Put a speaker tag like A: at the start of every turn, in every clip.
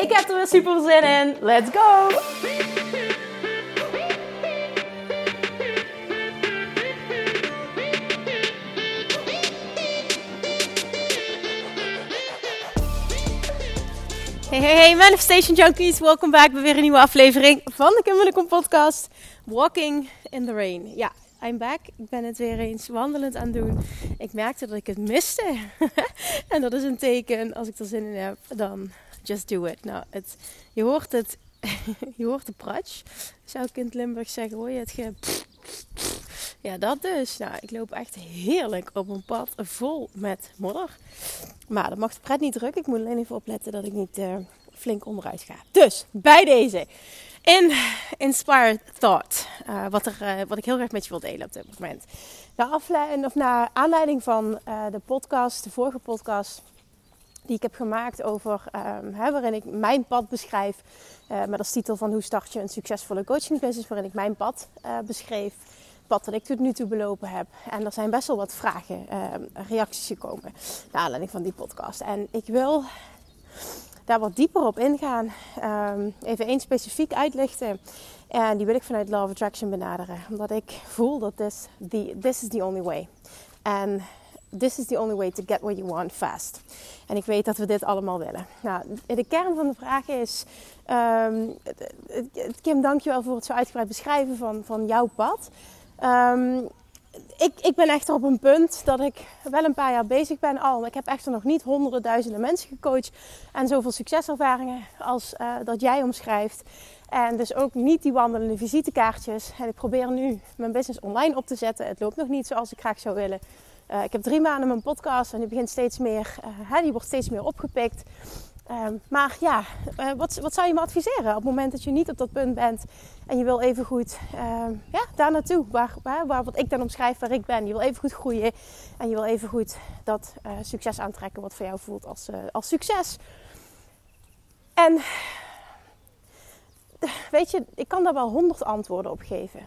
A: Ik heb er weer super zin in. Let's go! Hey, hey, hey, Manifestation Junkies. Welkom back bij weer een nieuwe aflevering van de Kim podcast. Walking in the Rain. Ja, I'm back. Ik ben het weer eens wandelend aan het doen. Ik merkte dat ik het miste. en dat is een teken. Als ik er zin in heb, dan just do it. Nou, je hoort het. je hoort de pratsch. Zou ik in het Limburg zeggen. Hoor je het ge... Ja, dat dus. Nou, ik loop echt heerlijk op een pad vol met modder. Maar dat mag de pret niet drukken. Ik moet alleen even opletten dat ik niet uh, flink onderuit ga. Dus, bij deze. In Inspired Thought. Uh, wat, er, uh, wat ik heel graag met je wil delen op dit moment. Naar, afleiding, of naar aanleiding van de podcast, de vorige podcast die ik heb gemaakt over um, hè, waarin ik mijn pad beschrijf. Uh, met als titel van hoe start je een succesvolle coaching business, waarin ik mijn pad uh, beschreef. Pad dat ik tot nu toe belopen heb. En er zijn best wel wat vragen, uh, reacties gekomen naar aanleiding van die podcast. En ik wil daar wat dieper op ingaan. Um, even één specifiek uitlichten. En die wil ik vanuit Law Attraction benaderen. Omdat ik voel dat this, this is the only way. En this is the only way to get what you want fast. En ik weet dat we dit allemaal willen. Nou, de kern van de vraag is... Um, Kim, dankjewel voor het zo uitgebreid beschrijven van, van jouw pad. Um, ik, ik ben echt op een punt dat ik wel een paar jaar bezig ben al. Ik heb echter nog niet honderden duizenden mensen gecoacht. En zoveel succeservaringen als uh, dat jij omschrijft. En dus ook niet die wandelende visitekaartjes. En ik probeer nu mijn business online op te zetten. Het loopt nog niet zoals ik graag zou willen. Uh, ik heb drie maanden mijn podcast en die begint steeds meer, uh, die wordt steeds meer opgepikt. Uh, maar ja, uh, wat, wat zou je me adviseren op het moment dat je niet op dat punt bent en je wil even goed ehm, ja, daar naartoe, waar, waar, waar, wat ik dan omschrijf waar ik ben. Je wil even goed groeien en je wil even goed dat succes aantrekken wat voor jou voelt als, als succes. En weet je, ik kan daar wel honderd antwoorden op geven.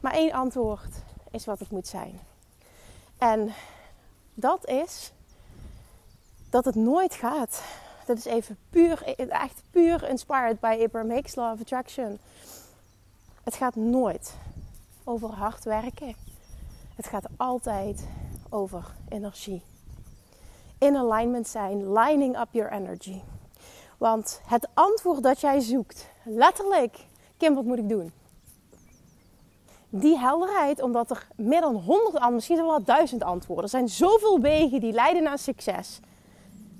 A: Maar één antwoord is wat het moet zijn. En dat is dat het nooit gaat. Dat is even puur, echt puur inspired by Abraham Hicks Law of Attraction. Het gaat nooit over hard werken. Het gaat altijd over energie. In alignment zijn, lining up your energy. Want het antwoord dat jij zoekt, letterlijk, Kim, wat moet ik doen? Die helderheid, omdat er meer dan honderd, misschien wel duizend antwoorden. Er zijn zoveel wegen die leiden naar succes.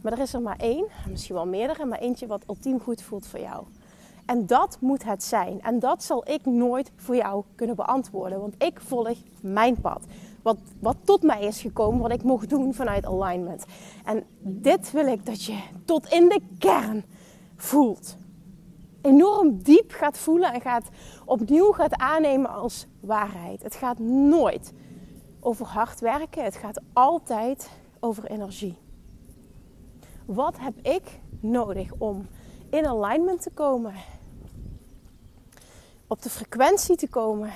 A: Maar er is er maar één, misschien wel meerdere, maar eentje wat ultiem goed voelt voor jou. En dat moet het zijn. En dat zal ik nooit voor jou kunnen beantwoorden. Want ik volg mijn pad. Wat, wat tot mij is gekomen, wat ik mocht doen vanuit alignment. En dit wil ik dat je tot in de kern voelt enorm diep gaat voelen en gaat opnieuw gaat aannemen als waarheid. Het gaat nooit over hard werken. Het gaat altijd over energie. Wat heb ik nodig om in alignment te komen? Op de frequentie te komen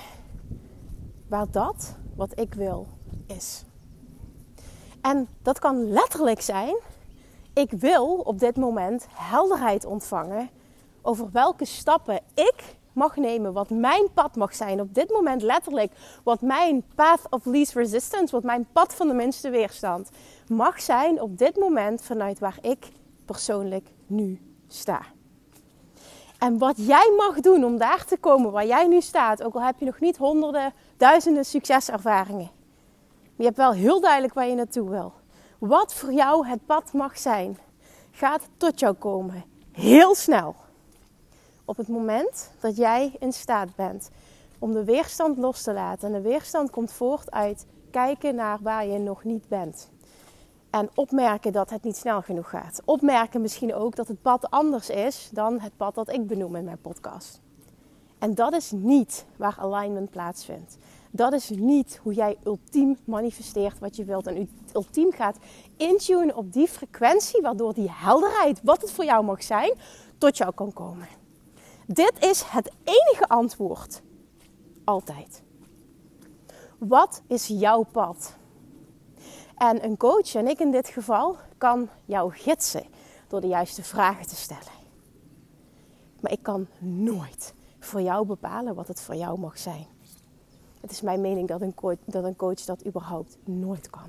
A: waar dat wat ik wil is. En dat kan letterlijk zijn: ik wil op dit moment helderheid ontvangen over welke stappen ik mag nemen, wat mijn pad mag zijn op dit moment letterlijk, wat mijn path of least resistance, wat mijn pad van de minste weerstand mag zijn op dit moment vanuit waar ik persoonlijk nu sta. En wat jij mag doen om daar te komen waar jij nu staat, ook al heb je nog niet honderden, duizenden succeservaringen, je hebt wel heel duidelijk waar je naartoe wil. Wat voor jou het pad mag zijn, gaat tot jou komen. Heel snel op het moment dat jij in staat bent om de weerstand los te laten. En de weerstand komt voort uit kijken naar waar je nog niet bent. En opmerken dat het niet snel genoeg gaat. Opmerken misschien ook dat het pad anders is dan het pad dat ik benoem in mijn podcast. En dat is niet waar alignment plaatsvindt. Dat is niet hoe jij ultiem manifesteert wat je wilt. En ultiem gaat intunen op die frequentie, waardoor die helderheid, wat het voor jou mag zijn, tot jou kan komen. Dit is het enige antwoord. Altijd. Wat is jouw pad? En een coach, en ik in dit geval, kan jou gidsen door de juiste vragen te stellen. Maar ik kan nooit voor jou bepalen wat het voor jou mag zijn. Het is mijn mening dat een coach dat, een coach dat überhaupt nooit kan.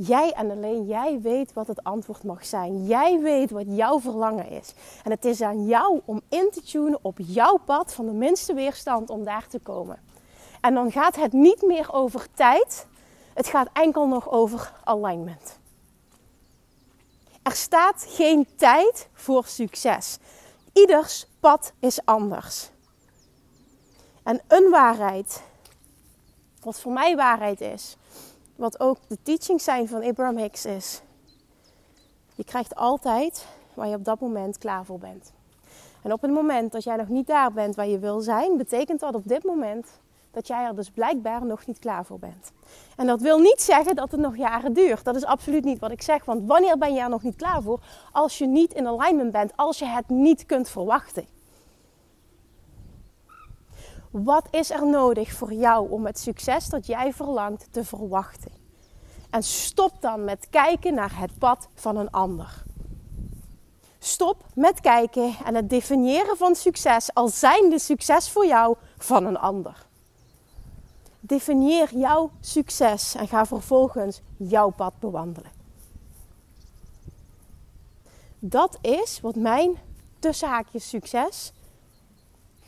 A: Jij en alleen jij weet wat het antwoord mag zijn. Jij weet wat jouw verlangen is. En het is aan jou om in te tunen op jouw pad van de minste weerstand om daar te komen. En dan gaat het niet meer over tijd. Het gaat enkel nog over alignment. Er staat geen tijd voor succes. Ieders pad is anders. En een waarheid, wat voor mij waarheid is, wat ook de teachings zijn van Abraham Hicks is. Je krijgt altijd waar je op dat moment klaar voor bent. En op het moment dat jij nog niet daar bent waar je wil zijn, betekent dat op dit moment dat jij er dus blijkbaar nog niet klaar voor bent. En dat wil niet zeggen dat het nog jaren duurt. Dat is absoluut niet wat ik zeg. Want wanneer ben je er nog niet klaar voor? Als je niet in alignment bent, als je het niet kunt verwachten. Wat is er nodig voor jou om het succes dat jij verlangt te verwachten? En stop dan met kijken naar het pad van een ander. Stop met kijken en het definiëren van succes als zijnde succes voor jou van een ander. Definieer jouw succes en ga vervolgens jouw pad bewandelen. Dat is wat mijn tussenhaakjes succes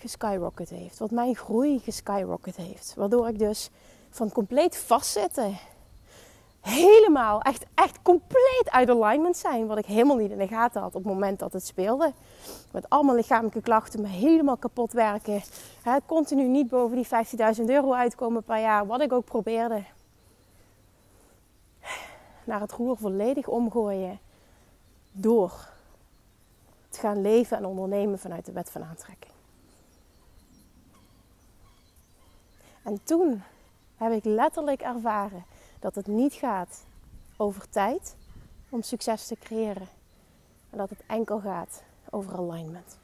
A: geskyrocket heeft. Wat mijn groei geskyrocket heeft. Waardoor ik dus van compleet vastzitten helemaal, echt, echt compleet uit alignment zijn. Wat ik helemaal niet in de gaten had op het moment dat het speelde. Met allemaal lichamelijke klachten, me helemaal kapot werken. Hè, continu niet boven die 15.000 euro uitkomen per jaar, wat ik ook probeerde. Naar het roer volledig omgooien. Door te gaan leven en ondernemen vanuit de wet van aantrekking. En toen heb ik letterlijk ervaren dat het niet gaat over tijd om succes te creëren. En dat het enkel gaat over alignment.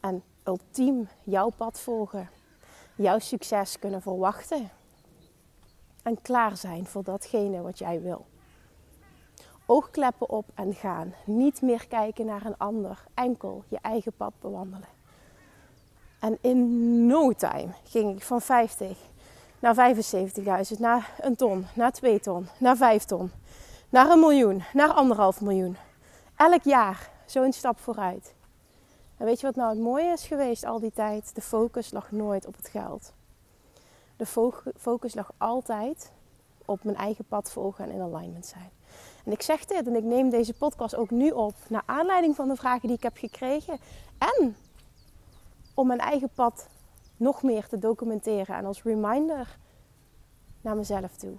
A: En ultiem jouw pad volgen, jouw succes kunnen verwachten en klaar zijn voor datgene wat jij wil. Oogkleppen op en gaan. Niet meer kijken naar een ander, enkel je eigen pad bewandelen. En in no time ging ik van 50 naar 75.000, naar een ton, naar 2 ton, naar 5 ton, naar een miljoen, naar anderhalf miljoen. Elk jaar zo'n stap vooruit. En weet je wat nou het mooie is geweest al die tijd? De focus lag nooit op het geld. De focus lag altijd op mijn eigen pad volgen en in alignment zijn. En ik zeg dit en ik neem deze podcast ook nu op naar aanleiding van de vragen die ik heb gekregen. En om mijn eigen pad nog meer te documenteren en als reminder naar mezelf toe.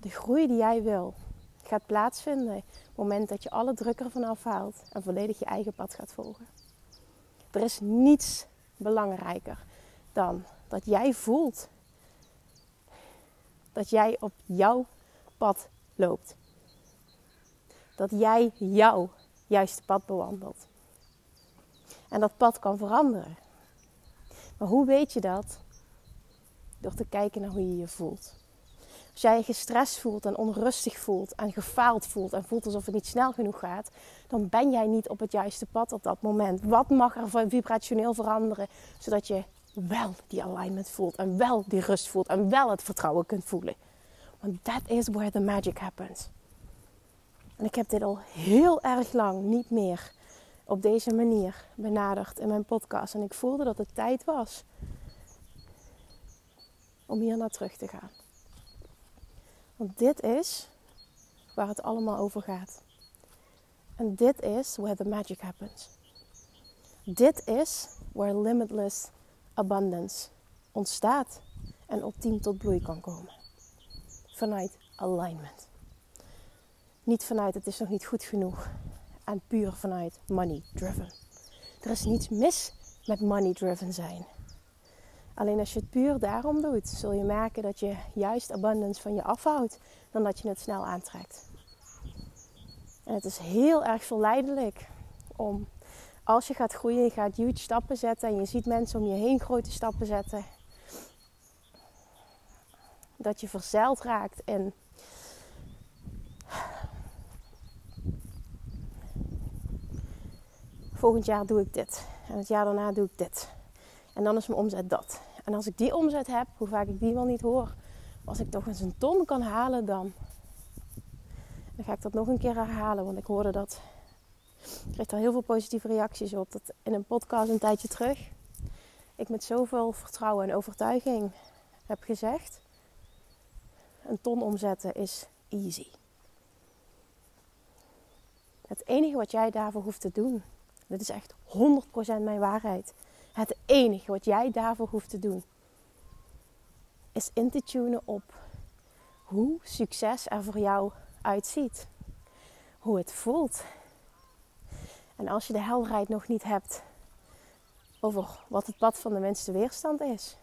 A: De groei die jij wil gaat plaatsvinden op het moment dat je alle druk ervan afhaalt en volledig je eigen pad gaat volgen. Er is niets belangrijker dan dat jij voelt dat jij op jouw pad loopt. Dat jij jouw juiste pad bewandelt. En dat pad kan veranderen. Maar hoe weet je dat? Door te kijken naar hoe je je voelt. Als jij je gestrest voelt en onrustig voelt en gefaald voelt en voelt alsof het niet snel genoeg gaat, dan ben jij niet op het juiste pad op dat moment. Wat mag er vibrationeel veranderen zodat je wel die alignment voelt en wel die rust voelt en wel het vertrouwen kunt voelen? Want that is where the magic happens. En ik heb dit al heel erg lang niet meer op deze manier benaderd in mijn podcast. En ik voelde dat het tijd was om hier naar terug te gaan. Want dit is waar het allemaal over gaat. En dit is where the magic happens. Dit is where limitless abundance ontstaat en ultiem tot bloei kan komen. Vanuit alignment. Niet vanuit het is nog niet goed genoeg. En puur vanuit money driven. Er is niets mis met money driven zijn. Alleen als je het puur daarom doet, zul je merken dat je juist abundance van je afhoudt dan dat je het snel aantrekt. En het is heel erg verleidelijk om als je gaat groeien, je gaat huge stappen zetten en je ziet mensen om je heen grote stappen zetten, dat je verzeild raakt in volgend jaar doe ik dit en het jaar daarna doe ik dit. En dan is mijn omzet dat. En als ik die omzet heb, hoe vaak ik die wel niet hoor, als ik toch eens een ton kan halen, dan, dan ga ik dat nog een keer herhalen. Want ik hoorde dat. Ik kreeg er heel veel positieve reacties op. Dat in een podcast een tijdje terug. Ik met zoveel vertrouwen en overtuiging heb gezegd. Een ton omzetten is easy. Het enige wat jij daarvoor hoeft te doen. Dit is echt 100% mijn waarheid het enige wat jij daarvoor hoeft te doen is in te tunen op hoe succes er voor jou uitziet. Hoe het voelt. En als je de helderheid nog niet hebt over wat het pad van de minste weerstand is,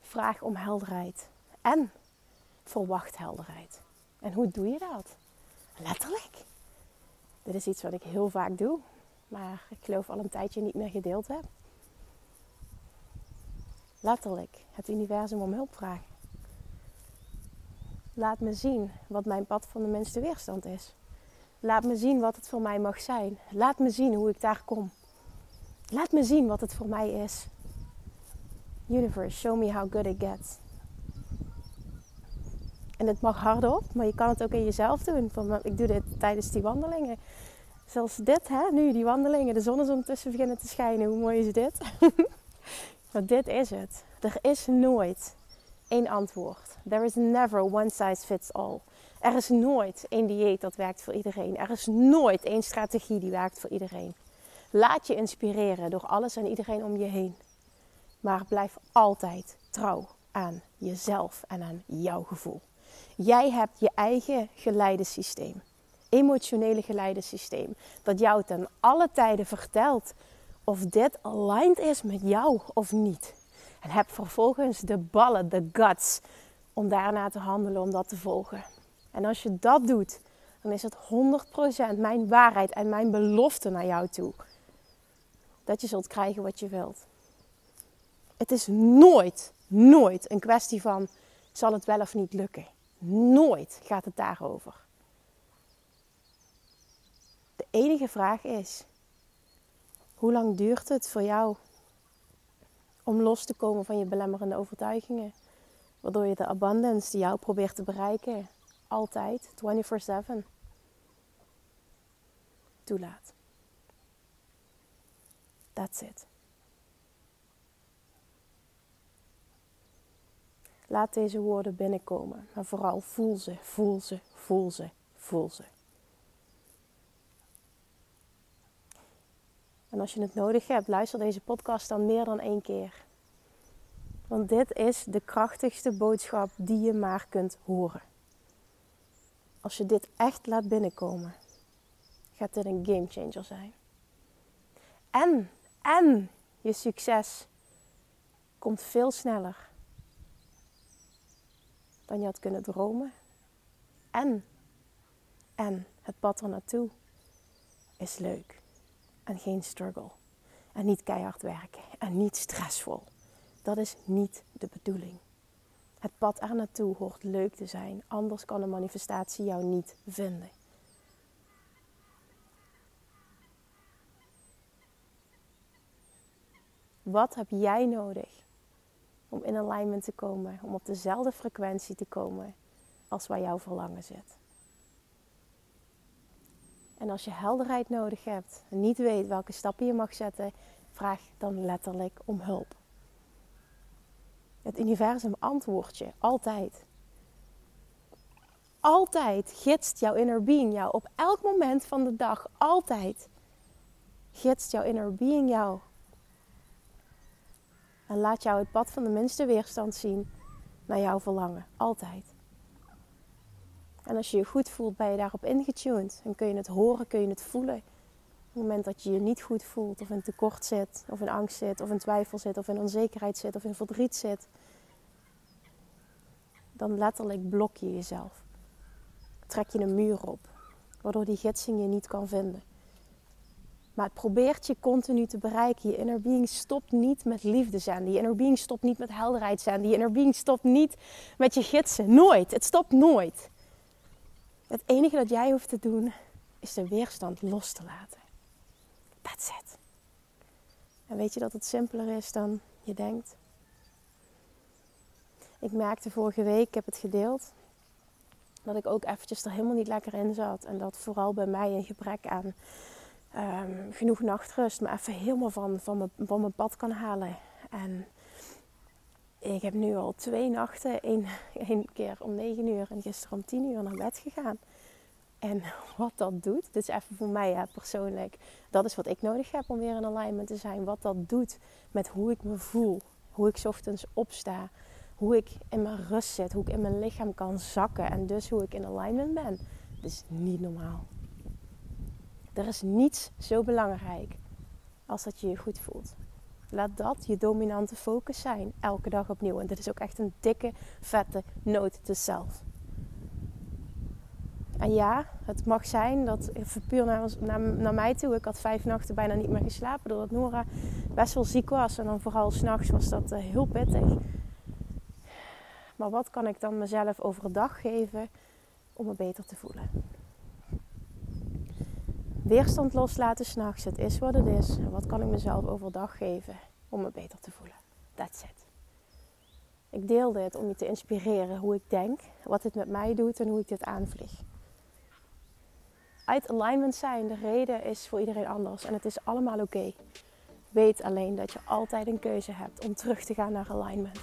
A: vraag om helderheid. En verwacht helderheid. En hoe doe je dat? Letterlijk. Dit is iets wat ik heel vaak doe, maar ik geloof al een tijdje niet meer gedeeld heb letterlijk het universum om hulp vragen. Laat me zien wat mijn pad van de minste weerstand is. Laat me zien wat het voor mij mag zijn. Laat me zien hoe ik daar kom. Laat me zien wat het voor mij is. Universe, show me how good it gets. En het mag hardop, maar je kan het ook in jezelf doen. Ik doe dit tijdens die wandelingen. Zoals dit, hè? nu die wandelingen. De zon is ondertussen beginnen te schijnen. Hoe mooi is dit? Maar dit is het. Er is nooit één antwoord. There is never one size fits all. Er is nooit één dieet dat werkt voor iedereen. Er is nooit één strategie die werkt voor iedereen. Laat je inspireren door alles en iedereen om je heen. Maar blijf altijd trouw aan jezelf en aan jouw gevoel. Jij hebt je eigen geleidensysteem. Emotionele geleidensysteem. Dat jou ten alle tijden vertelt of dit aligned is met jou of niet. En heb vervolgens de ballen, de guts, om daarna te handelen, om dat te volgen. En als je dat doet, dan is het 100% mijn waarheid en mijn belofte naar jou toe. Dat je zult krijgen wat je wilt. Het is nooit, nooit een kwestie van zal het wel of niet lukken. Nooit gaat het daarover. Enige vraag is: hoe lang duurt het voor jou om los te komen van je belemmerende overtuigingen? Waardoor je de abundance die jou probeert te bereiken, altijd, 24/7, toelaat. That's it. Laat deze woorden binnenkomen, maar vooral voel ze, voel ze, voel ze, voel ze. En als je het nodig hebt, luister deze podcast dan meer dan één keer. Want dit is de krachtigste boodschap die je maar kunt horen. Als je dit echt laat binnenkomen, gaat dit een game changer zijn. En, en je succes komt veel sneller dan je had kunnen dromen. En, en het pad er naartoe is leuk en geen struggle. En niet keihard werken en niet stressvol. Dat is niet de bedoeling. Het pad er naartoe hoort leuk te zijn, anders kan een manifestatie jou niet vinden. Wat heb jij nodig om in alignment te komen, om op dezelfde frequentie te komen als waar jouw verlangen zit? En als je helderheid nodig hebt en niet weet welke stappen je mag zetten, vraag dan letterlijk om hulp. Het universum antwoordt je altijd. Altijd gidst jouw inner being jou op elk moment van de dag. Altijd gidst jouw inner being jou. En laat jou het pad van de minste weerstand zien naar jouw verlangen. Altijd. En als je je goed voelt, ben je daarop ingetuned. En kun je het horen, kun je het voelen. Op het moment dat je je niet goed voelt, of in tekort zit, of in angst zit, of in twijfel zit, of in onzekerheid zit, of in verdriet zit, dan letterlijk blok je jezelf. Trek je een muur op, waardoor die gidsing je niet kan vinden. Maar het probeert je continu te bereiken. Je inner being stopt niet met liefde zijn. Die inner being stopt niet met helderheid zijn. Die inner being stopt niet met je gidsen. Nooit. Het stopt nooit. Het enige dat jij hoeft te doen is de weerstand los te laten. That's it. En weet je dat het simpeler is dan je denkt? Ik merkte vorige week, ik heb het gedeeld, dat ik ook eventjes er helemaal niet lekker in zat. En dat vooral bij mij een gebrek aan um, genoeg nachtrust me even helemaal van, van, mijn, van mijn pad kan halen. En ik heb nu al twee nachten, één, één keer om negen uur en gisteren om tien uur naar bed gegaan. En wat dat doet, dit is even voor mij persoonlijk, dat is wat ik nodig heb om weer in alignment te zijn. Wat dat doet met hoe ik me voel, hoe ik ochtends opsta, hoe ik in mijn rust zit, hoe ik in mijn lichaam kan zakken en dus hoe ik in alignment ben. Dat is niet normaal. Er is niets zo belangrijk als dat je je goed voelt. Laat dat je dominante focus zijn, elke dag opnieuw. En dit is ook echt een dikke, vette note to self. En ja, het mag zijn dat, puur naar, naar, mij toe, ik had vijf nachten bijna niet meer geslapen doordat Nora best wel ziek was. En dan vooral s'nachts was dat uh, heel pittig. Maar wat kan ik dan mezelf overdag geven om me beter te voelen? Weerstand loslaten s'nachts. Het is wat het is. wat kan ik mezelf overdag geven om me beter te voelen? That's it. Ik deel dit om je te inspireren hoe ik denk, wat dit met mij doet en hoe ik dit aanvlieg. Uit alignment zijn, de reden is voor iedereen anders en het is allemaal oké. Weet alleen dat je altijd een keuze hebt om terug te gaan naar alignment.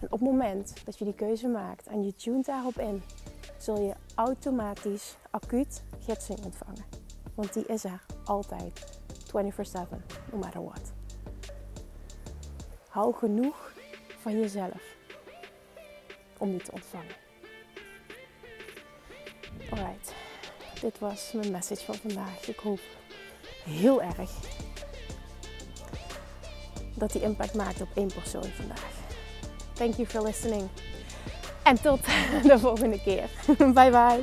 A: En op het moment dat je die keuze maakt en je tunt daarop in, zul je automatisch acuut gidsing ontvangen. Want die is er altijd. 24-7, no matter what. Hou genoeg van jezelf om die te ontvangen. Alright, dit was mijn message van vandaag. Ik hoop heel erg dat die impact maakt op één persoon vandaag. Thank you for listening. En tot de volgende keer. Bye bye.